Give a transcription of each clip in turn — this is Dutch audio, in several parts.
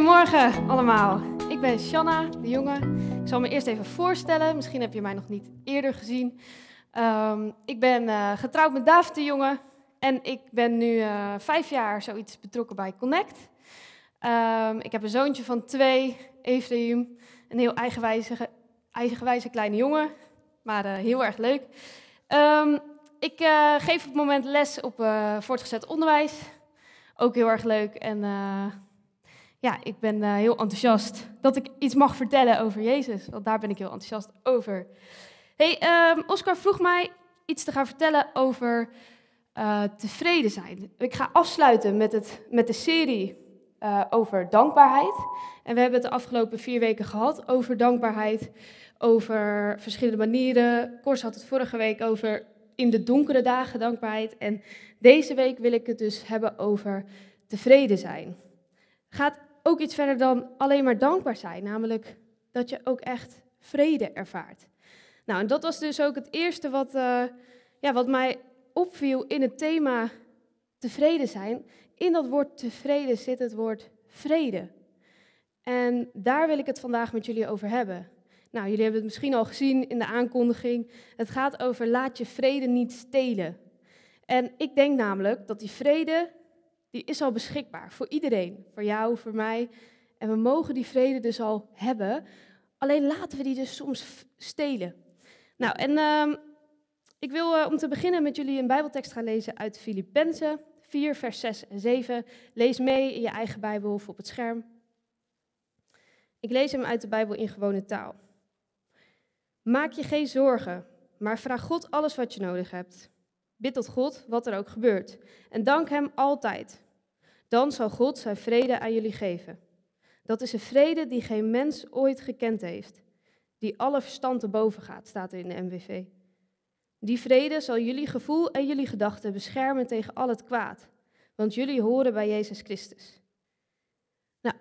Goedemorgen allemaal. Ik ben Shanna, de jongen. Ik zal me eerst even voorstellen. Misschien heb je mij nog niet eerder gezien. Ehm, ik ben uh, getrouwd met David de jongen. En ik ben nu uh, vijf jaar zoiets betrokken bij Connect. Um, ik heb een zoontje van twee, Ephraim. Een heel eigenwijze, eigenwijze kleine jongen. Maar uh, heel erg leuk. Um, ik geef op het moment les op voortgezet onderwijs. Ook heel erg leuk. En ja, ik ben uh, heel enthousiast dat ik iets mag vertellen over Jezus. Want daar ben ik heel enthousiast over. Hey, um, Oscar vroeg mij iets te gaan vertellen over uh, tevreden zijn. Ik ga afsluiten met, het, met de serie uh, over dankbaarheid. En we hebben het de afgelopen vier weken gehad over dankbaarheid. Over verschillende manieren. Kors had het vorige week over in de donkere dagen dankbaarheid. En deze week wil ik het dus hebben over tevreden zijn. Gaat ook iets verder dan alleen maar dankbaar zijn, namelijk dat je ook echt vrede ervaart. Nou, en dat was dus ook het eerste wat, uh, ja, wat mij opviel in het thema tevreden zijn. In dat woord tevreden zit het woord vrede. En daar wil ik het vandaag met jullie over hebben. Nou, jullie hebben het misschien al gezien in de aankondiging. Het gaat over laat je vrede niet stelen. En ik denk namelijk dat die vrede die is al beschikbaar voor iedereen. Voor jou, voor mij. En we mogen die vrede dus al hebben. Alleen laten we die dus soms stelen. Nou, en uh, ik wil uh, om te beginnen met jullie een Bijbeltekst gaan lezen uit Filippenzen 4, vers 6 en 7. Lees mee in je eigen Bijbel of op het scherm. Ik lees hem uit de Bijbel in gewone taal. Maak je geen zorgen, maar vraag God alles wat je nodig hebt. Bid tot God, wat er ook gebeurt. En dank Hem altijd. Dan zal God zijn vrede aan jullie geven. Dat is een vrede die geen mens ooit gekend heeft. Die alle verstand te boven gaat, staat er in de MWV. Die vrede zal jullie gevoel en jullie gedachten beschermen tegen al het kwaad. Want jullie horen bij Jezus Christus. Nou,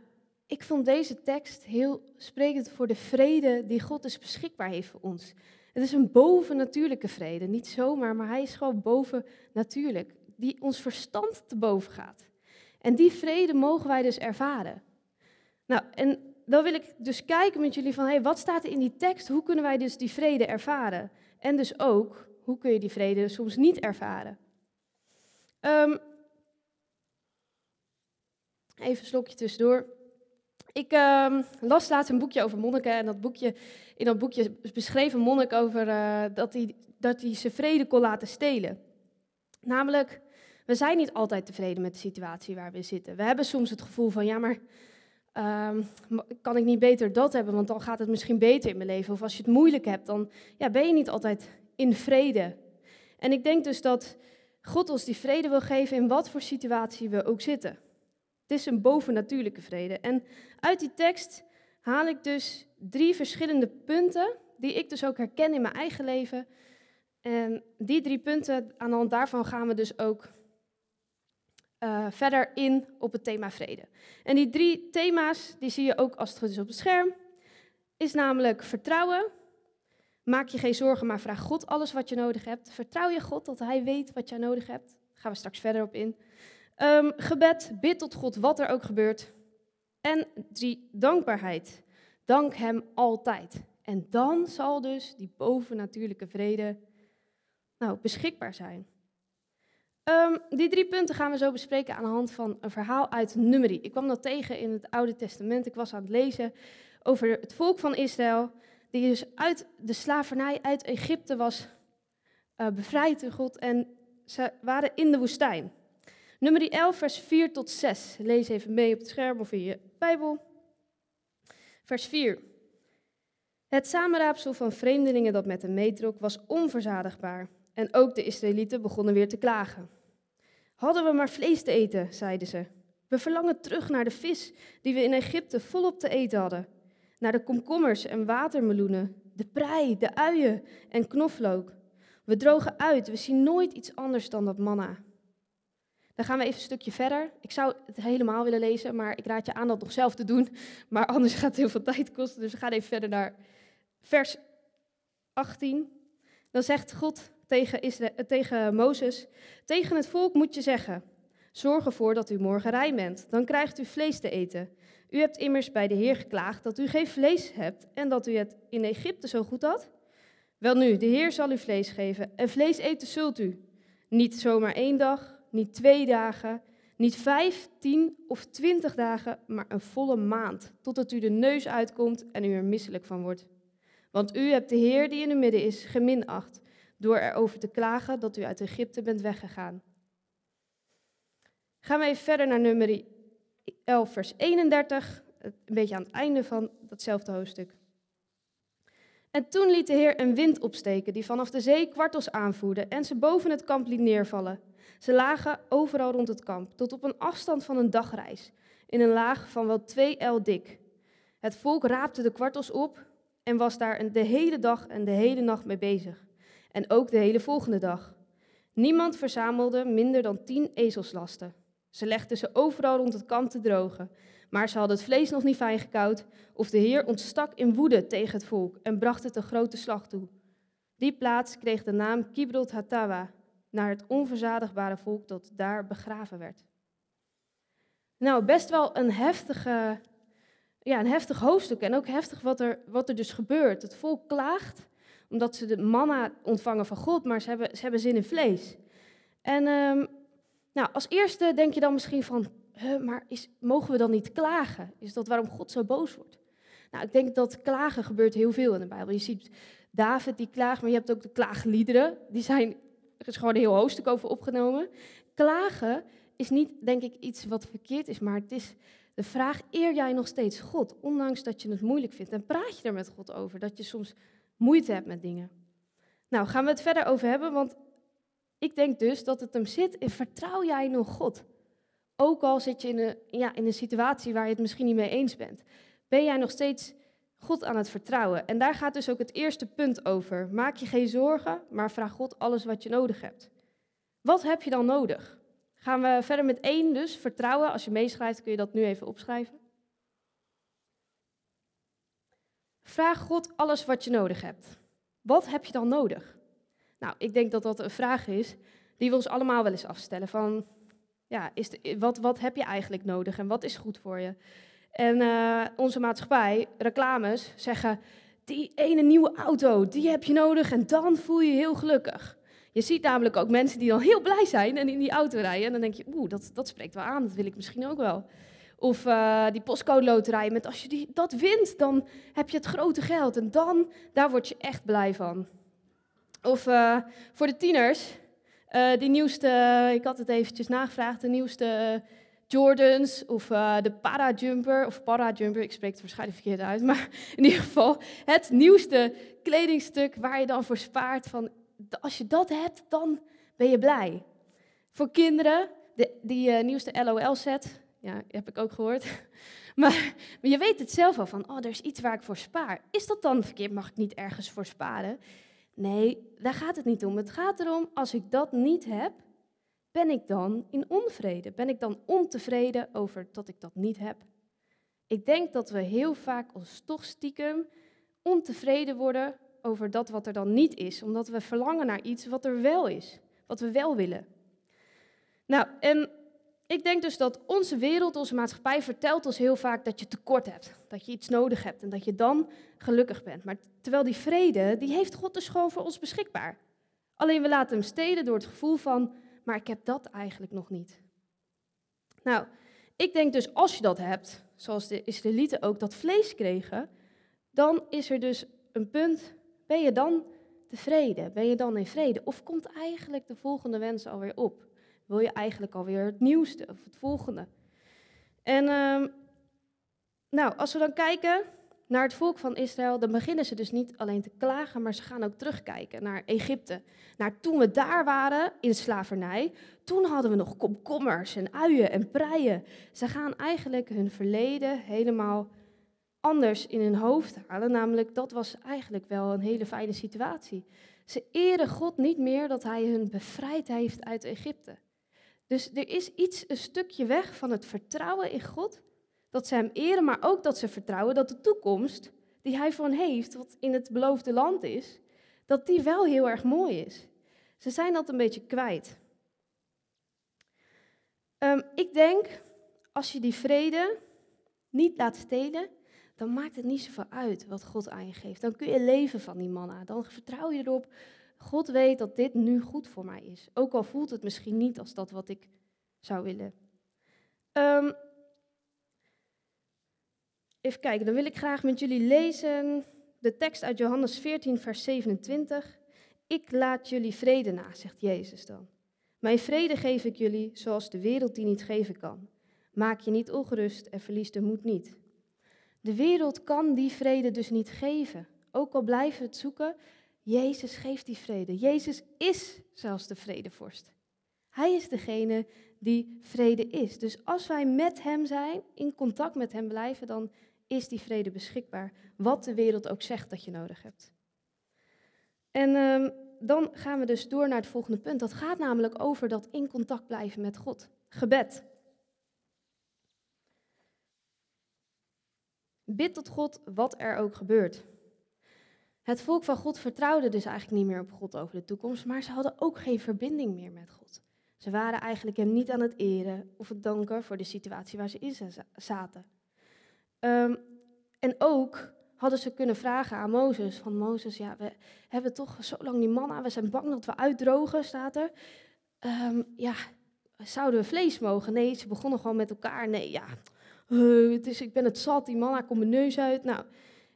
ik vond deze tekst heel sprekend voor de vrede die God dus beschikbaar heeft voor ons. Het is een bovennatuurlijke vrede, niet zomaar, maar hij is gewoon bovennatuurlijk, die ons verstand te boven gaat. En die vrede mogen wij dus ervaren. Nou, en dan wil ik dus kijken met jullie van, hey, wat staat er in die tekst? Hoe kunnen wij dus die vrede ervaren? En dus ook, hoe kun je die vrede soms niet ervaren? Um, even een slokje tussendoor. Ik uh, las laatst een boekje over monniken en dat boekje, in dat boekje beschreef een monnik over uh, dat hij dat zijn vrede kon laten stelen. Namelijk, we zijn niet altijd tevreden met de situatie waar we zitten. We hebben soms het gevoel van, ja, maar uh, kan ik niet beter dat hebben, want dan gaat het misschien beter in mijn leven. Of als je het moeilijk hebt, dan ja, ben je niet altijd in vrede. En ik denk dus dat God ons die vrede wil geven in wat voor situatie we ook zitten. Het is een bovennatuurlijke vrede. En uit die tekst haal ik dus drie verschillende punten, die ik dus ook herken in mijn eigen leven. En die drie punten, aan de hand daarvan gaan we dus ook uh, verder in op het thema vrede. En die drie thema's, die zie je ook als het goed is op het scherm, is namelijk vertrouwen. Maak je geen zorgen, maar vraag God alles wat je nodig hebt. Vertrouw je God dat Hij weet wat jij nodig hebt. Daar gaan we straks verder op in. Um, gebed, bid tot God wat er ook gebeurt. En drie, dankbaarheid. Dank Hem altijd. En dan zal dus die bovennatuurlijke vrede nou, beschikbaar zijn. Um, die drie punten gaan we zo bespreken aan de hand van een verhaal uit Numeri. Ik kwam dat tegen in het Oude Testament. Ik was aan het lezen over het volk van Israël, die dus uit de slavernij uit Egypte was uh, bevrijd door God. En ze waren in de woestijn. Nummer 11, vers 4 tot 6. Lees even mee op het scherm of in je Bijbel. Vers 4. Het samenraapsel van vreemdelingen dat met hem meetrok was onverzadigbaar. En ook de Israëlieten begonnen weer te klagen. Hadden we maar vlees te eten, zeiden ze. We verlangen terug naar de vis die we in Egypte volop te eten hadden. Naar de komkommers en watermeloenen, de prei, de uien en knoflook. We drogen uit, we zien nooit iets anders dan dat manna. Dan gaan we even een stukje verder. Ik zou het helemaal willen lezen, maar ik raad je aan dat nog zelf te doen. Maar anders gaat het heel veel tijd kosten. Dus we gaan even verder naar vers 18. Dan zegt God tegen, Israël, tegen Mozes: Tegen het volk moet je zeggen: Zorg ervoor dat u morgen rein bent. Dan krijgt u vlees te eten. U hebt immers bij de Heer geklaagd dat u geen vlees hebt en dat u het in Egypte zo goed had. Welnu, de Heer zal u vlees geven en vlees eten zult u. Niet zomaar één dag, niet twee dagen, niet vijf, tien of twintig dagen, maar een volle maand, totdat u de neus uitkomt en u er misselijk van wordt. Want u hebt de Heer die in uw midden is geminacht, door erover te klagen dat u uit Egypte bent weggegaan. Gaan we even verder naar nummer 11, vers 31, een beetje aan het einde van datzelfde hoofdstuk. En toen liet de Heer een wind opsteken die vanaf de zee kwartels aanvoerde en ze boven het kamp liet neervallen. Ze lagen overal rond het kamp, tot op een afstand van een dagreis, in een laag van wel twee el dik. Het volk raapte de kwartels op en was daar de hele dag en de hele nacht mee bezig. En ook de hele volgende dag. Niemand verzamelde minder dan tien ezelslasten. Ze legden ze overal rond het kamp te drogen. Maar ze hadden het vlees nog niet fijn gekoud, of de Heer ontstak in woede tegen het volk en bracht het een grote slag toe. Die plaats kreeg de naam Kibrot Hatawa, naar het onverzadigbare volk dat daar begraven werd. Nou, best wel een, heftige, ja, een heftig hoofdstuk en ook heftig wat er, wat er dus gebeurt. Het volk klaagt omdat ze de manna ontvangen van God, maar ze hebben, ze hebben zin in vlees. En um, nou, als eerste denk je dan misschien van, maar is, mogen we dan niet klagen? Is dat waarom God zo boos wordt? Nou, ik denk dat klagen gebeurt heel veel in de Bijbel. Je ziet David die klaagt, maar je hebt ook de klaagliederen. Die zijn, er is gewoon een heel hoofdstuk over opgenomen. Klagen is niet, denk ik, iets wat verkeerd is, maar het is de vraag, eer jij nog steeds God, ondanks dat je het moeilijk vindt? En praat je er met God over, dat je soms moeite hebt met dingen? Nou, gaan we het verder over hebben, want ik denk dus dat het hem zit in vertrouw jij nog God? Ook al zit je in een, ja, in een situatie waar je het misschien niet mee eens bent. Ben jij nog steeds God aan het vertrouwen? En daar gaat dus ook het eerste punt over. Maak je geen zorgen, maar vraag God alles wat je nodig hebt. Wat heb je dan nodig? Gaan we verder met één dus, vertrouwen. Als je meeschrijft kun je dat nu even opschrijven. Vraag God alles wat je nodig hebt. Wat heb je dan nodig? Nou, ik denk dat dat een vraag is die we ons allemaal wel eens afstellen. Van, ja, is wat, wat heb je eigenlijk nodig en wat is goed voor je? En uh, onze maatschappij, reclames, zeggen, die ene nieuwe auto, die heb je nodig en dan voel je je heel gelukkig. Je ziet namelijk ook mensen die dan heel blij zijn en in die auto rijden. En dan denk je, oeh, dat, dat spreekt wel aan, dat wil ik misschien ook wel. Of uh, die postcode loterij, met als je die, dat wint, dan heb je het grote geld. En dan, daar word je echt blij van. Of uh, voor de tieners, die nieuwste, ik had het eventjes nagevraagd, de nieuwste Jordans of uh, de Parajumper, of Parajumper, ik spreek het waarschijnlijk verkeerd uit, maar in ieder geval het nieuwste kledingstuk waar je dan voor spaart. Van, als je dat hebt, dan ben je blij. Voor kinderen, de, die nieuwste LOL-set, ja, heb ik ook gehoord. Maar, maar je weet het zelf al van, oh, er is iets waar ik voor spaar. Is dat dan verkeerd? Mag ik niet ergens voor sparen? Nee, daar gaat het niet om. Het gaat erom, als ik dat niet heb, ben ik dan in onvrede? Ben ik dan ontevreden over dat ik dat niet heb? Ik denk dat we heel vaak ons toch stiekem ontevreden worden over dat wat er dan niet is, omdat we verlangen naar iets wat er wel is, wat we wel willen. Nou, en ik denk dus dat onze wereld, onze maatschappij vertelt ons heel vaak dat je tekort hebt. Dat je iets nodig hebt en dat je dan gelukkig bent. Maar terwijl die vrede, die heeft God dus gewoon voor ons beschikbaar. Alleen we laten hem stelen door het gevoel van, maar ik heb dat eigenlijk nog niet. Nou, ik denk dus als je dat hebt, zoals de Israëlieten ook dat vlees kregen, dan is er dus een punt, ben je dan tevreden? Ben je dan in vrede? Of komt eigenlijk de volgende wens alweer op? wil je eigenlijk alweer het nieuwste of het volgende. En uh, nou, als we dan kijken naar het volk van Israël, dan beginnen ze dus niet alleen te klagen, maar ze gaan ook terugkijken naar Egypte. Naar toen we daar waren in slavernij, toen hadden we nog komkommers en uien en preien. Ze gaan eigenlijk hun verleden helemaal anders in hun hoofd halen, namelijk dat was eigenlijk wel een hele fijne situatie. Ze eren God niet meer dat hij hun bevrijd heeft uit Egypte. Dus er is iets, een stukje weg van het vertrouwen in God, dat ze hem eren, maar ook dat ze vertrouwen dat de toekomst die hij hen heeft, wat in het beloofde land is, dat die wel heel erg mooi is. Ze zijn dat een beetje kwijt. Um, ik denk, als je die vrede niet laat stelen, dan maakt het niet zoveel uit wat God aan je geeft. Dan kun je leven van die manna. Dan vertrouw je erop, God weet dat dit nu goed voor mij is. Ook al voelt het misschien niet als dat wat ik zou willen. Um, even kijken, dan wil ik graag met jullie lezen de tekst uit Johannes 14, vers 27. Ik laat jullie vrede na, zegt Jezus dan. Mijn vrede geef ik jullie zoals de wereld die niet geven kan. Maak je niet ongerust en verlies de moed niet. De wereld kan die vrede dus niet geven. Ook al blijven we het zoeken, Jezus geeft die vrede. Jezus is zelfs de vredevorst. Hij is degene die vrede is. Dus als wij met Hem zijn, in contact met Hem blijven, dan is die vrede beschikbaar. Wat de wereld ook zegt dat je nodig hebt. En um, dan gaan we dus door naar het volgende punt. Dat gaat namelijk over dat in contact blijven met God. Gebed. Bid tot God wat er ook gebeurt. Het volk van God vertrouwde dus eigenlijk niet meer op God over de toekomst, maar ze hadden ook geen verbinding meer met God. Ze waren eigenlijk hem niet aan het eren of het danken voor de situatie waar ze in zaten. Um, en ook hadden ze kunnen vragen aan Mozes, van Mozes, ja, we hebben toch zo lang die manna, we zijn bang dat we uitdrogen, staat er. Um, ja, zouden we vlees mogen? Nee, ze begonnen gewoon met elkaar, nee, ja, uh, het is, ik ben het zat, die manna komt mijn neus uit. Nou,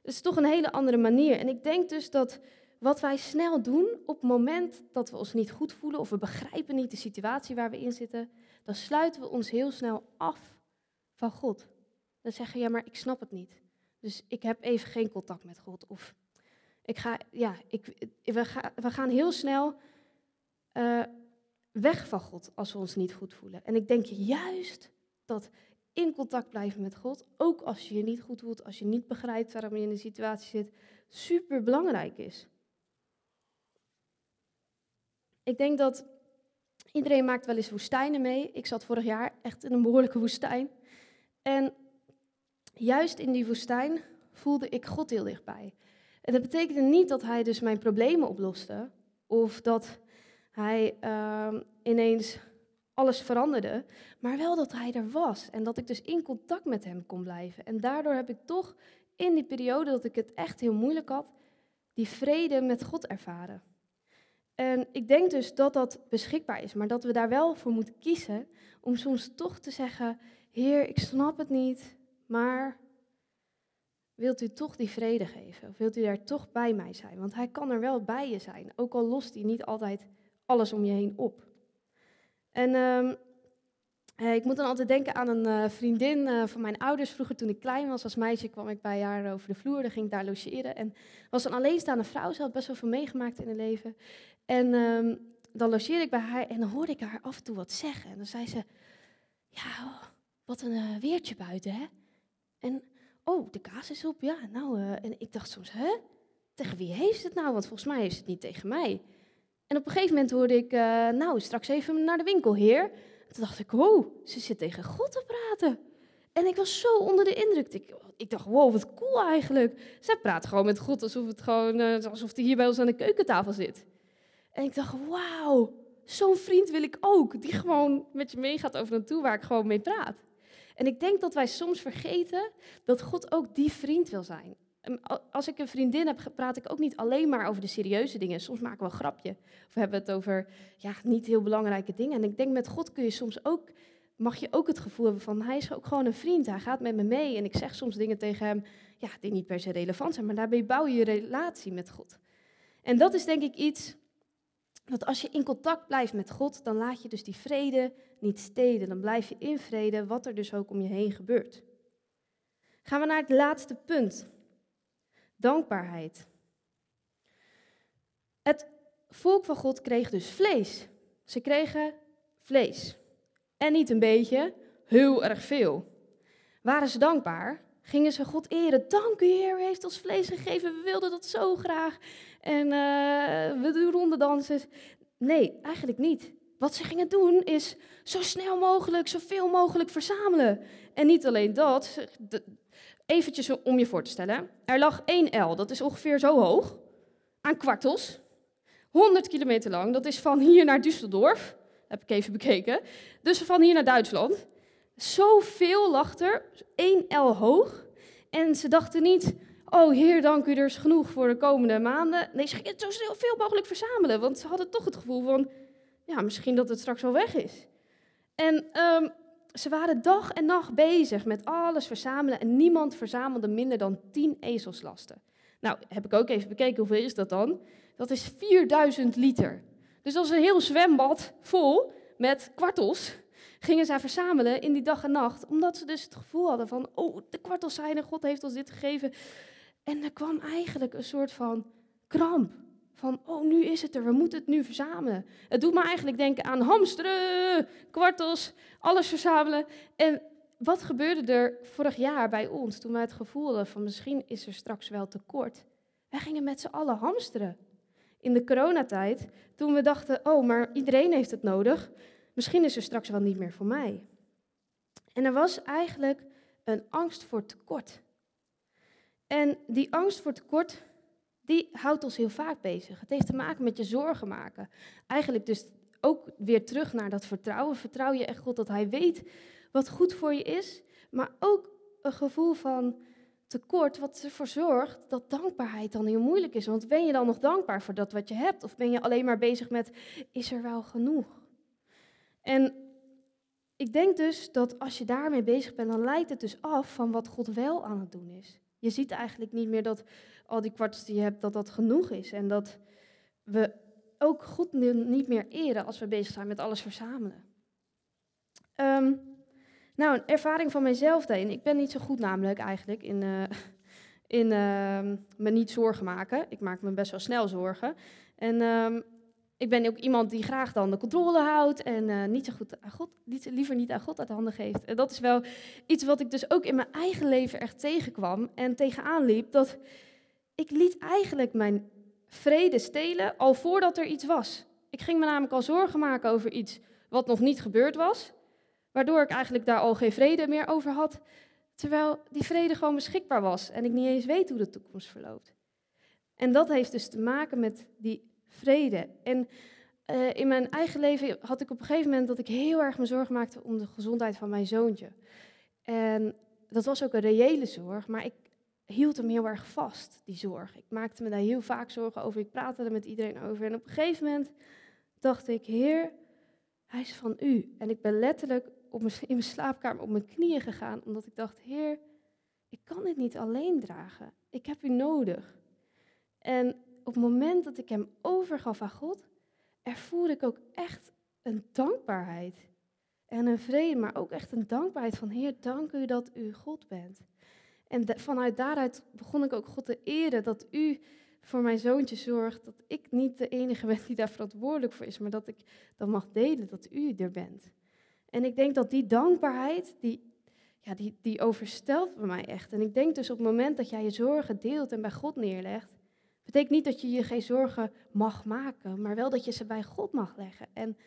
het is toch een hele andere manier. En ik denk dus dat wat wij snel doen op het moment dat we ons niet goed voelen of we begrijpen niet de situatie waar we in zitten, dan sluiten we ons heel snel af van God. Dan zeggen ja, maar ik snap het niet. Dus ik heb even geen contact met God. Of ik ga, ja, ik, we, ga, we gaan heel snel uh, weg van God als we ons niet goed voelen. En ik denk juist dat in contact blijven met God, ook als je je niet goed voelt, als je niet begrijpt waarom je in een situatie zit, super belangrijk is. Ik denk dat iedereen maakt wel eens woestijnen mee. Ik zat vorig jaar echt in een behoorlijke woestijn. En juist in die woestijn voelde ik God heel dichtbij. En dat betekende niet dat hij dus mijn problemen oploste, of dat hij uh, ineens alles veranderde, maar wel dat hij er was en dat ik dus in contact met hem kon blijven. En daardoor heb ik toch in die periode dat ik het echt heel moeilijk had, die vrede met God ervaren. En ik denk dus dat dat beschikbaar is, maar dat we daar wel voor moeten kiezen om soms toch te zeggen: Heer, ik snap het niet, maar wilt u toch die vrede geven? Of wilt u daar toch bij mij zijn? Want hij kan er wel bij je zijn, ook al lost hij niet altijd alles om je heen op. En um, ik moet dan altijd denken aan een uh, vriendin uh, van mijn ouders. Vroeger toen ik klein was als meisje kwam ik bij haar over de vloer. Dan ging ik daar logeren. En was een alleenstaande vrouw. Ze had best wel veel meegemaakt in haar leven. En um, dan logeerde ik bij haar en dan hoorde ik haar af en toe wat zeggen. En dan zei ze, ja, oh, wat een weertje buiten, hè? En, oh, de kaas is op, ja, nou. en ik dacht soms, hè? Tegen wie heeft het nou? Want volgens mij is het niet tegen mij. En op een gegeven moment hoorde ik, uh, nou, straks even naar de winkel, heer. toen dacht ik, wow, ze zit tegen God te praten. En ik was zo onder de indruk. Ik, dacht, wow, wat cool eigenlijk. Zij praat gewoon met God alsof, het gewoon, uh, alsof hij hier bij ons aan de keukentafel zit. En ik dacht, wauw, zo'n vriend wil ik ook. Die gewoon met je meegaat over naartoe waar ik gewoon mee praat. En ik denk dat wij soms vergeten dat God ook die vriend wil zijn. Als ik een vriendin heb, praat ik ook niet alleen maar over de serieuze dingen. Soms maken we een grapje. Of hebben we het over ja, niet heel belangrijke dingen. En ik denk met God kun je soms ook, mag je ook het gevoel hebben van hij is ook gewoon een vriend. Hij gaat met me mee. En ik zeg soms dingen tegen hem ja, die niet per se relevant zijn. Maar daarbij bouw je je relatie met God. En dat is denk ik iets dat als je in contact blijft met God, dan laat je dus die vrede niet steden. Dan blijf je in vrede, wat er dus ook om je heen gebeurt. Gaan we naar het laatste punt. Dankbaarheid. Het volk van God kreeg dus vlees. Ze kregen vlees. En niet een beetje, heel erg veel. Waren ze dankbaar? Gingen ze God eren? Dank u, Heer, u heeft ons vlees gegeven. We wilden dat zo graag. En uh, we doen rondedansen. Nee, eigenlijk niet. Wat ze gingen doen is zo snel mogelijk, zoveel mogelijk verzamelen. En niet alleen dat, Eventjes om je voor te stellen. Er lag één L, dat is ongeveer zo hoog, aan kwartels. 100 kilometer lang, dat is van hier naar Düsseldorf. Heb ik even bekeken. Dus van hier naar Duitsland. Zoveel lag er, één L hoog. En ze dachten niet, oh Heer, dank u, er is genoeg voor de komende maanden. Nee, ze gingen het zo veel mogelijk verzamelen, want ze hadden toch het gevoel van, ja, misschien dat het straks wel weg is. En ehm, ze waren dag en nacht bezig met alles verzamelen en niemand verzamelde minder dan 10 ezelslasten. Nou, heb ik ook even bekeken, hoeveel is dat dan? Dat is 4000 liter. Dus dat is een heel zwembad vol met kwartels. Gingen zij verzamelen in die dag en nacht, omdat ze dus het gevoel hadden van, oh, de kwartels zijn er, God heeft ons dit gegeven. En er kwam eigenlijk een soort van kramp. Van, oh, nu is het er, we moeten het nu verzamelen. Het doet me eigenlijk denken aan hamsteren, kwartels, alles verzamelen. En wat gebeurde er vorig jaar bij ons toen wij het gevoel hadden van misschien is er straks wel tekort? Wij gingen met z'n allen hamsteren. In de coronatijd, toen we dachten, oh, maar iedereen heeft het nodig, misschien is er straks wel niet meer voor mij. En er was eigenlijk een angst voor tekort. En die angst voor tekort, die houdt ons heel vaak bezig. Het heeft te maken met je zorgen maken. Eigenlijk dus ook weer terug naar dat vertrouwen. Vertrouw je echt God dat Hij weet wat goed voor je is, maar ook een gevoel van tekort wat ervoor zorgt dat dankbaarheid dan heel moeilijk is. Want ben je dan nog dankbaar voor dat wat je hebt? Of ben je alleen maar bezig met, is er wel genoeg? En ik denk dus dat als je daarmee bezig bent, dan leidt het dus af van wat God wel aan het doen is. Je ziet eigenlijk niet meer dat al die kwartels die je hebt, dat dat genoeg is. En dat we ook God niet meer eren als we bezig zijn met alles verzamelen. Um, nou, een ervaring van mijzelf daarin. Ik ben niet zo goed namelijk eigenlijk in, uh, in uh, me niet zorgen maken. Ik maak me best wel snel zorgen. En uh, ik ben ook iemand die graag dan de controle houdt en uh, niet zo goed aan God, niet, liever niet aan God uit handen geeft. En dat is wel iets wat ik dus ook in mijn eigen leven echt tegenkwam en tegenaan liep. Dat ik liet eigenlijk mijn vrede stelen al voordat er iets was. Ik ging me namelijk al zorgen maken over iets wat nog niet gebeurd was. Waardoor ik eigenlijk daar al geen vrede meer over had. Terwijl die vrede gewoon beschikbaar was en ik niet eens weet hoe de toekomst verloopt. En dat heeft dus te maken met die vrede. En uh, in mijn eigen leven had ik op een gegeven moment dat ik heel erg me zorgen maakte om de gezondheid van mijn zoontje. En dat was ook een reële zorg, maar ik hield hem heel erg vast, die zorg. Ik maakte me daar heel vaak zorgen over, ik praatte er met iedereen over. En op een gegeven moment dacht ik, Heer, hij is van u. En ik ben letterlijk op in mijn slaapkamer op mijn knieën gegaan, omdat ik dacht, Heer, ik kan dit niet alleen dragen. Ik heb u nodig. En op het moment dat ik hem overgaf aan God, ervoerde ik ook echt een dankbaarheid. En een vrede, maar ook echt een dankbaarheid van Heer, dank u dat u God bent. En vanuit daaruit begon ik ook God te eren dat u voor mijn zoontje zorgt, dat ik niet de enige ben die daar verantwoordelijk voor is, maar dat ik dan mag delen dat u er bent. En ik denk dat die dankbaarheid, die, ja, die, die overstelt bij mij echt. En ik denk dus op het moment dat jij je zorgen deelt en bij God neerlegt, betekent niet dat je je geen zorgen mag maken, maar wel dat je ze bij God mag leggen en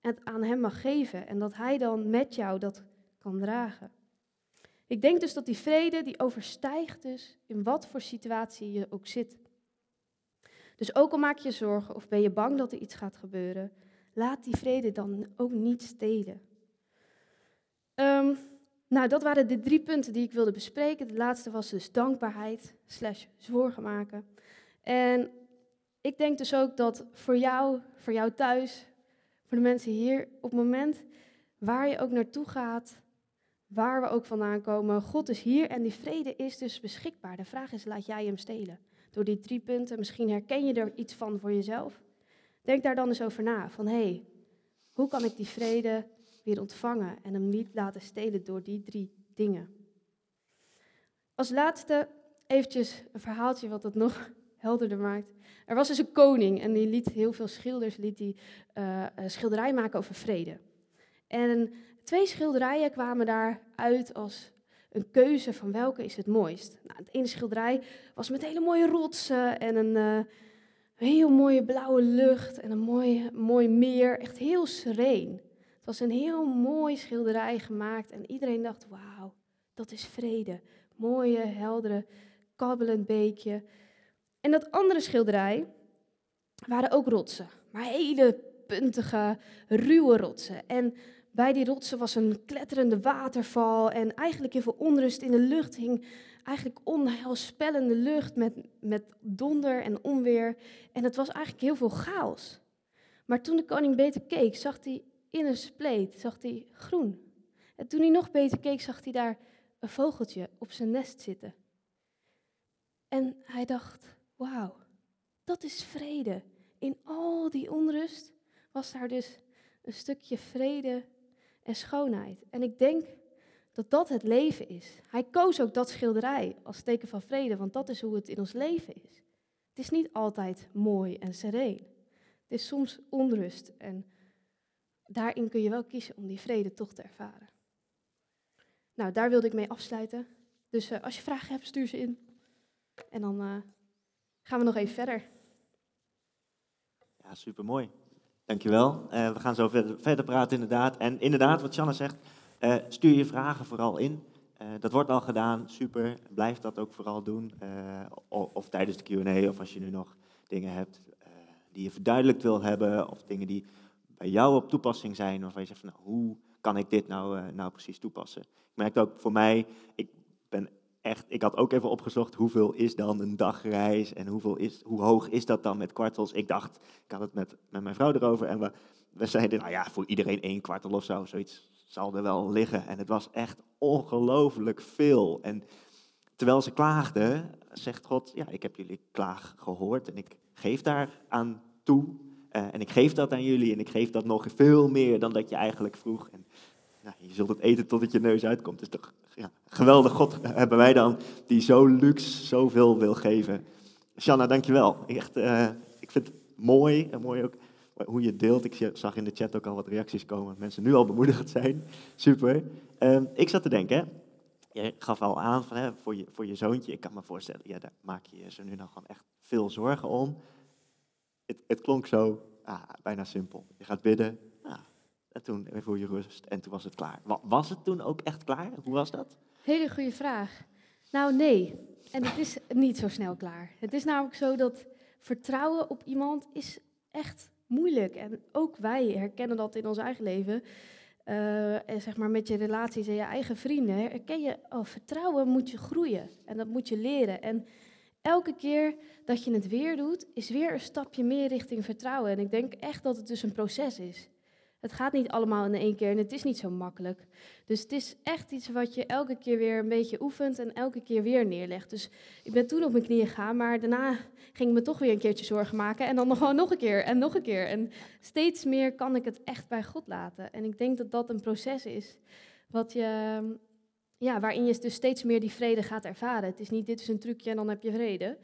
het aan Hem mag geven. En dat Hij dan met jou dat kan dragen. Ik denk dus dat die vrede, die overstijgt dus in wat voor situatie je ook zit. Dus ook al maak je zorgen of ben je bang dat er iets gaat gebeuren, laat die vrede dan ook niet stelen. Ehm, nou, dat waren de drie punten die ik wilde bespreken. De laatste was dus dankbaarheid slash zorgen maken. En ik denk dus ook dat voor jou, voor jou thuis, voor de mensen hier, op het moment waar je ook naartoe gaat, waar we ook vandaan komen, God is hier en die vrede is dus beschikbaar. De vraag is, laat jij hem stelen? Door die drie punten, misschien herken je er iets van voor jezelf. Denk daar dan eens over na. Van hé, hey, hoe kan ik die vrede weer ontvangen en hem niet laten stelen door die drie dingen? Als laatste eventjes een verhaaltje wat het nog helderder maakt. Er was dus een koning en die liet heel veel schilders liet die, uh, schilderij maken over vrede. En twee schilderijen kwamen daar uit als een keuze van welke is het mooist. Nou, het ene schilderij was met hele mooie rotsen en een, uh, heel mooie blauwe lucht en een mooi, mooi meer. Echt heel sereen. Het was een heel mooi schilderij gemaakt en iedereen dacht, wauw, dat is vrede. Mooie, heldere, kabbelend beekje. En dat andere schilderij waren ook rotsen, maar hele puntige, ruwe rotsen. En bij die rotsen was een kletterende waterval en eigenlijk heel veel onrust in de lucht hing. Eigenlijk onheilspellende lucht met, met donder en onweer. En het was eigenlijk heel veel chaos. Maar toen de koning beter keek, zag hij in een spleet zag hij groen. En toen hij nog beter keek, zag hij daar een vogeltje op zijn nest zitten. En hij dacht, wauw, dat is vrede. In al die onrust was daar dus een stukje vrede en schoonheid. En ik denk dat dat het leven is. Hij koos ook dat schilderij als teken van vrede, want dat is hoe het in ons leven is. Het is niet altijd mooi en sereen. Het is soms onrust en daarin kun je wel kiezen om die vrede toch te ervaren. Nou, daar wilde ik mee afsluiten. Dus uh, als je vragen hebt, stuur ze in. En dan uh, gaan we nog even verder. Ja, supermooi. Dankjewel. Uh, we gaan zo verder, verder praten inderdaad. En inderdaad, wat Shanna zegt, uh, stuur je vragen vooral in. Uh, dat wordt al gedaan, super. Blijf dat ook vooral doen. Of, of, tijdens de Q&A, of als je nu nog dingen hebt die je verduidelijkt wil hebben, of dingen die bij jou op toepassing zijn, waarvan je zegt van, nou, hoe kan ik dit nou, nou precies toepassen? Ik merk ook voor mij, ik ben echt, ik had ook even opgezocht hoeveel is dan een dagreis en hoeveel is, hoe hoog is dat dan met kwartels. Ik dacht, ik had het met, met mijn vrouw erover en we, we zeiden, nou ja, voor iedereen één kwartel of zo, zoiets zal er wel liggen. En het was echt ongelooflijk veel. En terwijl ze klaagden, zegt God, ja, ik heb jullie klaag gehoord en ik geef daar aan toe. Uh, en ik geef dat aan jullie en ik geef dat nog veel meer dan dat je eigenlijk vroeg. En nou, je zult het eten tot het je neus uitkomt. Is toch ja, geweldig God hebben wij dan, die zo luxe zoveel wil geven. Shanna, dankjewel. Echt, uh, ik vind het mooi en mooi ook hoe je deelt. Ik zag in de chat ook al wat reacties komen. Mensen nu al bemoedigd zijn. Super. Uh, ik zat te denken, je gaf al aan van, hè, voor, je, voor je zoontje. Ik kan me voorstellen, ja, daar maak je zo nu nog gewoon echt veel zorgen om. Het, het klonk zo ah, bijna simpel. Je gaat bidden, en toen even je rust en toen was het klaar. Was het toen ook echt klaar? Hoe was dat? Hele goede vraag. Nou, nee. En het is niet zo snel klaar. Het is namelijk zo dat vertrouwen op iemand is echt moeilijk. En ook wij herkennen dat in ons eigen leven. Uh, en zeg maar met je relaties en je eigen vrienden. Herken je, oh, vertrouwen moet je groeien. En dat moet je leren. En elke keer dat je het weer doet, is weer een stapje meer richting vertrouwen. En ik denk echt dat het dus een proces is. Het gaat niet allemaal in één keer en het is niet zo makkelijk. Dus het is echt iets wat je elke keer weer een beetje oefent en elke keer weer neerlegt. Dus ik ben toen op mijn knieën gegaan, maar daarna ging ik me toch weer een keertje zorgen maken. En dan nog gewoon nog een keer en nog een keer. En steeds meer kan ik het echt bij God laten. En ik denk dat dat een proces is wat je, ja, waarin je dus steeds meer die vrede gaat ervaren. Het is niet dit is een trucje en dan heb je vrede.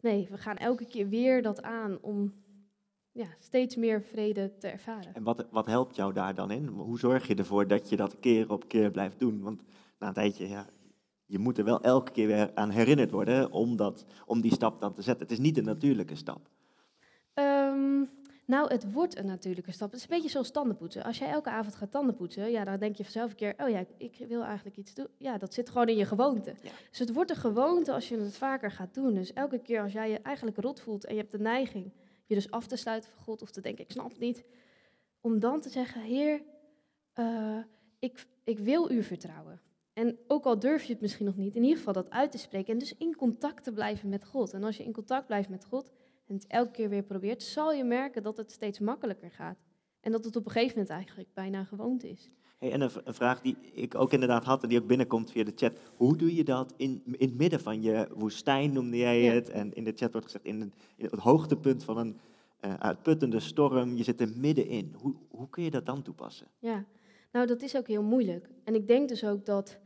Nee, we gaan elke keer weer dat aan om ja, steeds meer vrede te ervaren. En wat, wat helpt jou daar dan in? Hoe zorg je ervoor dat je dat keer op keer blijft doen? Want na een tijdje, ja, je moet er wel elke keer weer aan herinnerd worden om, dat, om die stap dan te zetten. Het is niet een natuurlijke stap. Um, nou, het wordt een natuurlijke stap. Het is een beetje zoals tandenpoetsen. Als jij elke avond gaat tandenpoetsen, ja, dan denk je vanzelf een keer, oh ja, ik wil eigenlijk iets doen. Ja, dat zit gewoon in je gewoonte. Dus het wordt een gewoonte als je het vaker gaat doen. Dus elke keer als jij je eigenlijk rot voelt en je hebt de neiging je dus af te sluiten van God of te denken, ik snap het niet. Om dan te zeggen, Heer, uh, ik, ik wil u vertrouwen. En ook al durf je het misschien nog niet, in ieder geval dat uit te spreken. En dus in contact te blijven met God. En als je in contact blijft met God en het elke keer weer probeert, zal je merken dat het steeds makkelijker gaat. En dat het op een gegeven moment eigenlijk bijna gewoonte is. Hey, en een, een, vraag die ik ook inderdaad had en die ook binnenkomt via de chat. Hoe doe je dat in, in het midden van je woestijn, noemde jij het? En in de chat wordt gezegd, in, in het hoogtepunt van een uh, uitputtende storm, je zit er middenin. Hoe, hoe kun je dat dan toepassen? Ja, nou dat is ook heel moeilijk. En ik denk dus ook dat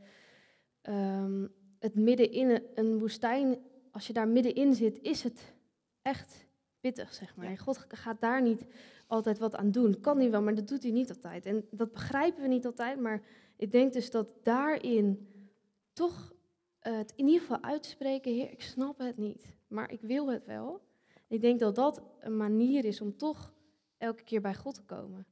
um, het middenin een woestijn, als je daar middenin zit, is het echt pittig, zeg maar. God gaat daar niet altijd wat aan doen. Kan hij wel, maar dat doet hij niet altijd. En dat begrijpen we niet altijd, maar ik denk dus dat daarin toch uh, het in ieder geval uitspreken, Heer, ik snap het niet, maar ik wil het wel. Ik denk dat dat een manier is om toch elke keer bij God te komen.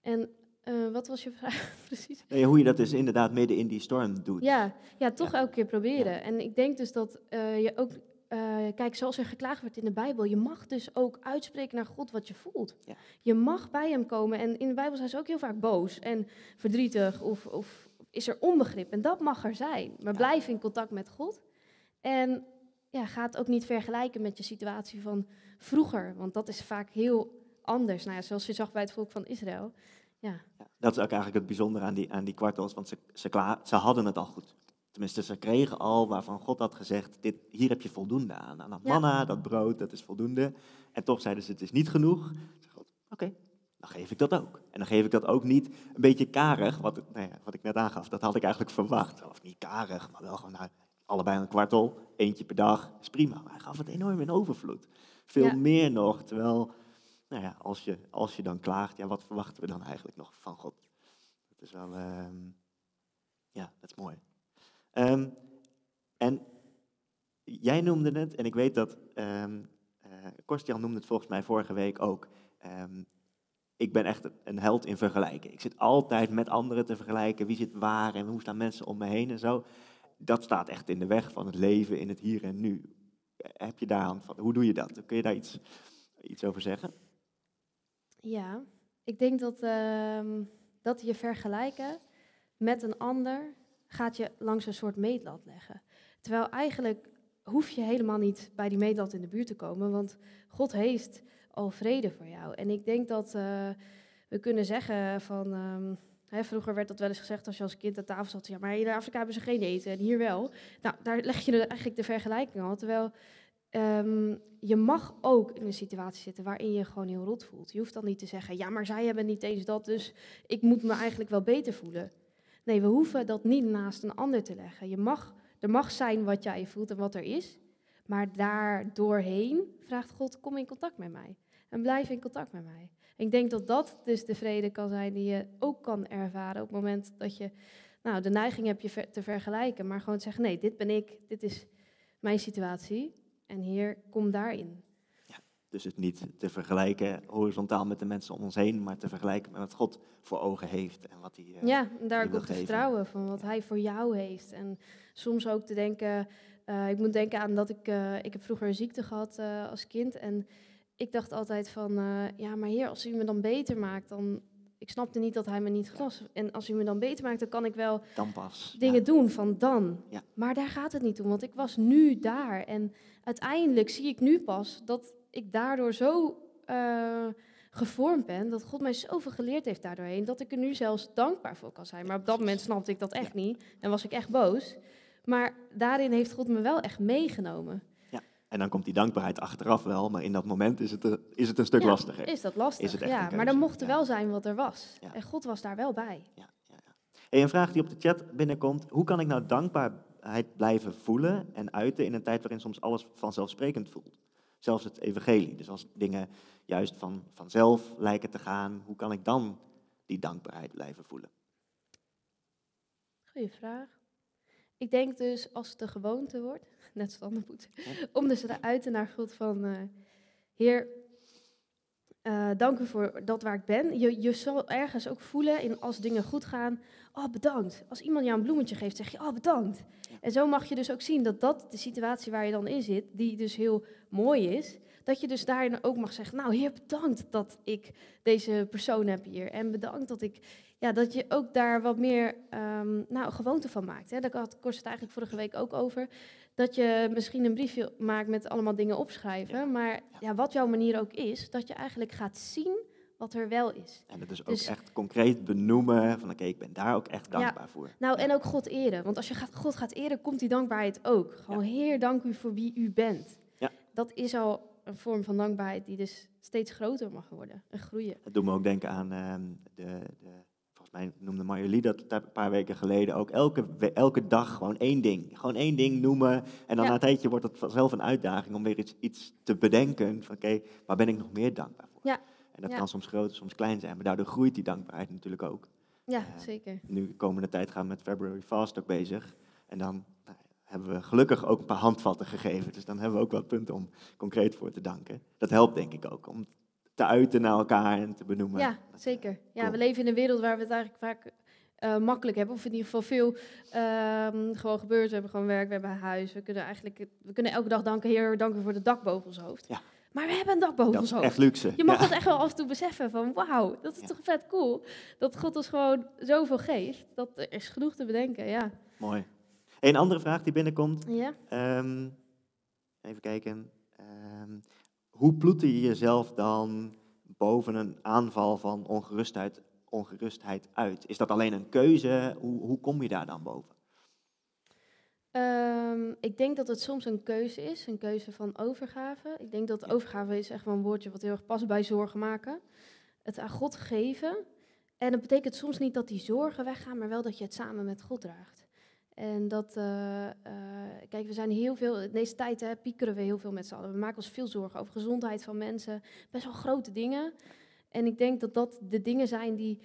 En uh, wat was je vraag precies? Nee, hoe je dat dus inderdaad midden in die storm doet. Ja, ja toch elke keer proberen. En ik denk dus dat uh, je ook eh, kijk, zoals er geklaagd werd in de Bijbel, je mag dus ook uitspreken naar God wat je voelt. Ja. Je mag bij hem komen. En in de Bijbel zijn ze ook heel vaak boos en verdrietig of, of is er onbegrip. En dat mag er zijn. Maar Ja. blijf in contact met God. En ja, ga het ook niet vergelijken met je situatie van vroeger. Want dat is vaak heel anders. Nou ja, zoals je zag bij het volk van Israël. Ja, dat is ook eigenlijk het bijzondere aan die, aan die kwartels, want ze, ze hadden het al goed. Tenminste, ze kregen al waarvan God had gezegd, dit, hier heb je voldoende aan. Aan dat manna, dat brood, dat is voldoende. En toch zeiden ze, het is niet genoeg. Oké, dan geef ik dat ook. En dan geef ik dat ook niet een beetje karig, wat, ik- nou ja, wat ik net aangaf. Dat had ik eigenlijk verwacht. Of niet karig, maar wel gewoon nou, allebei een kwartel, eentje per dag, is prima. Maar hij gaf het enorm in overvloed. Veel Ja. meer nog, terwijl, nou ja, als je, als je dan klaagt, ja, wat verwachten we dan eigenlijk nog van God? Dat is wel, ehm, ja, dat is mooi. Ehm, en jij noemde het, en ik weet dat, ehm eh, Korstian noemde het volgens mij vorige week ook. ehm, ik ben echt een held in vergelijken. Ik zit altijd met anderen te vergelijken. Wie zit waar en hoe staan mensen om me heen en zo. Dat staat echt in de weg van het leven in het hier en nu. Heb je daar hand van? Hoe doe je dat? Kun je daar iets, iets over zeggen? Ja, ik denk dat, dat je vergelijken met een ander gaat je langs een soort meetlat leggen. Terwijl eigenlijk hoef je helemaal niet bij die meetlat in de buurt te komen, want God heeft al vrede voor jou. En ik denk dat eh, we kunnen zeggen van, ehm, hè, vroeger werd dat wel eens gezegd als je als kind aan tafel zat, ja, maar in Afrika hebben ze geen eten en hier wel. Nou, daar leg je eigenlijk de vergelijking al, terwijl Ehm, je mag ook in een situatie zitten waarin je gewoon heel rot voelt. Je hoeft dan niet te zeggen, ja, maar zij hebben niet eens dat, dus ik moet me eigenlijk wel beter voelen. Nee, we hoeven dat niet naast een ander te leggen. Je mag, er mag zijn wat jij voelt en wat er is, maar daar doorheen vraagt God, kom in contact met mij. En blijf in contact met mij. Ik denk dat dat dus de vrede kan zijn die je ook kan ervaren op het moment dat je nou, de neiging hebt je te vergelijken, maar gewoon zeggen, nee, dit ben ik, dit is mijn situatie. En hier, kom daarin. Dus het niet te vergelijken horizontaal met de mensen om ons heen, maar te vergelijken met wat God voor ogen heeft en wat hij. eh, Ja, daar ook op te vertrouwen van wat hij voor jou heeft. En soms ook te denken, eh, ik moet denken aan dat ik, eh, ik heb vroeger een ziekte gehad eh, als kind. En ik dacht altijd van, ja, maar heer, als u me dan beter maakt, dan... Ik snapte niet dat hij me niet genas. En als u me dan beter maakt, dan kan ik wel Dan pas. dingen ja. doen van dan. Ja. Maar daar gaat het niet om, want ik was nu daar. En uiteindelijk zie ik nu pas dat ik daardoor zo eh, gevormd ben, dat God mij zoveel geleerd heeft daardoorheen, dat ik er nu zelfs dankbaar voor kan zijn. Maar op dat moment snapte ik dat echt niet en was ik echt boos. Maar daarin heeft God me wel echt meegenomen. En dan komt die dankbaarheid achteraf wel, maar in dat moment is het, eh, is het een stuk Ja, lastiger. Is dat lastig? Is het echt ja, een maar dan mocht er ja. wel zijn wat er was. Ja. En God was daar wel bij. Ja, ja, ja. Hey, een vraag die op de chat binnenkomt. Hoe kan ik nou dankbaarheid blijven voelen en uiten in een tijd waarin soms alles vanzelfsprekend voelt? Zelfs het evangelie. Dus als dingen juist van, vanzelf lijken te gaan, hoe kan ik dan die dankbaarheid blijven voelen? Goeie vraag. Ik denk dus als het een gewoonte wordt, net zoals Anne Ja. om dus te uiten naar God van, eh, Heer, eh, dank u voor dat waar ik ben. Je, je zal ergens ook voelen in als dingen goed gaan, oh bedankt. Als iemand jou een bloemetje geeft, zeg je, oh bedankt. En zo mag je dus ook zien dat dat de situatie waar je dan in zit, die dus heel mooi is, dat je dus daarin ook mag zeggen, nou Heer, bedankt dat ik deze persoon heb hier. En bedankt dat ik ja, dat je ook daar wat meer ehm, nou, gewoonte van maakt. Hè. Daar had Kors het eigenlijk vorige week ook over. Dat je misschien een briefje maakt met allemaal dingen opschrijven. Ja. Maar ja, wat jouw manier ook is, dat je eigenlijk gaat zien wat er wel is. En het dus ook Dus- echt concreet benoemen van oké, ik ben daar ook echt dankbaar voor. Nou, en ook God eren. Want als je gaat, God gaat eren, komt die dankbaarheid ook. Gewoon, Heer, dank u voor wie u bent. Ja. Dat is al een vorm van dankbaarheid die dus steeds groter mag worden en groeien. Het doet me ook denken aan ehm, de, de, volgens mij noemde Marjolie dat een paar weken geleden ook, elke, elke dag gewoon één ding. Gewoon één ding noemen en dan Ja. na een tijdje wordt het vanzelf een uitdaging om weer iets, iets te bedenken van oké, waar ben ik nog meer dankbaar voor? Ja. En dat Ja. kan soms groot, soms klein zijn, maar daardoor groeit die dankbaarheid natuurlijk ook. Ja, Ja. zeker. Nu de komende tijd gaan we met February Fast ook bezig en dan nou, hebben we gelukkig ook een paar handvatten gegeven, dus dan hebben we ook wat punten om concreet voor te danken. Dat helpt denk ik ook om te uiten naar elkaar en te benoemen. Ja, zeker. Ja, cool. we leven in een wereld waar we het eigenlijk vaak eh, makkelijk hebben. Of in ieder geval veel ehm, gewoon gebeurt. We hebben gewoon werk, we hebben huis. We kunnen eigenlijk we kunnen elke dag danken, Heer, dank u voor de dak boven ons hoofd. Ja. Maar we hebben een dak boven Dat ons hoofd. echt luxe. Je mag Ja. dat echt wel af en toe beseffen van wauw, dat is Ja. toch vet cool. Dat God ons gewoon zoveel geeft. Dat er is genoeg te bedenken, ja. Mooi. Een andere vraag die binnenkomt. Ja. Ehm, even kijken. Ehm, hoe ploeter je jezelf dan boven een aanval van ongerustheid, ongerustheid uit? Is dat alleen een keuze? Hoe, hoe kom je daar dan boven? Ehm, ik denk dat het soms een keuze is, een keuze van overgave. Ik denk dat overgave is echt wel een woordje wat heel erg past bij zorgen maken. Het aan God geven. En dat betekent soms niet dat die zorgen weggaan, maar wel dat je het samen met God draagt. En dat, eh, eh, kijk, we zijn heel veel, in deze tijd hè, piekeren we heel veel met z'n allen. We maken ons veel zorgen over gezondheid van mensen, best wel grote dingen. En ik denk dat dat de dingen zijn die,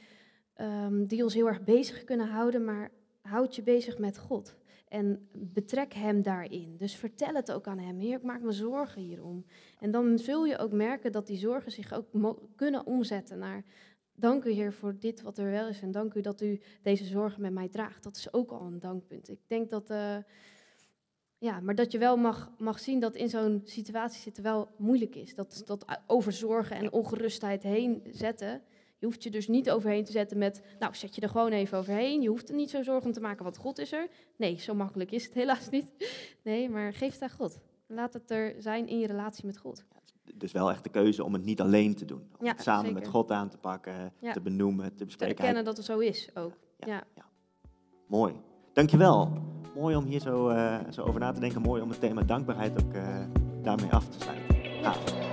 ehm, die ons heel erg bezig kunnen houden, maar houd je bezig met God. En betrek hem daarin. Dus vertel het ook aan hem. Heer, ik maak me zorgen hierom. En dan zul je ook merken dat die zorgen zich ook kunnen omzetten naar... Dank u, Heer, voor dit wat er wel is. En dank u dat u deze zorgen met mij draagt. Dat is ook al een dankpunt. Ik denk dat... eh, ja, maar dat je wel mag, mag zien dat in zo'n situatie zitten wel moeilijk is. Dat, dat over zorgen en ongerustheid heen zetten. Je hoeft je dus niet overheen te zetten met, nou zet je er gewoon even overheen. Je hoeft er niet zo zorgen om te maken, want God is er. Nee, zo makkelijk is het helaas niet. Nee, maar geef het aan God. Laat het er zijn in je relatie met God. Dus wel echt de keuze om het niet alleen te doen. Om Ja, het samen zeker. met God aan te pakken, Ja. te benoemen, te Te bespreken. erkennen dat het zo is ook. Ja. Ja. Mooi. Dankjewel. Mooi om hier zo, eh, zo over na te denken. Mooi om het thema dankbaarheid ook eh, daarmee af te sluiten. Gaaf.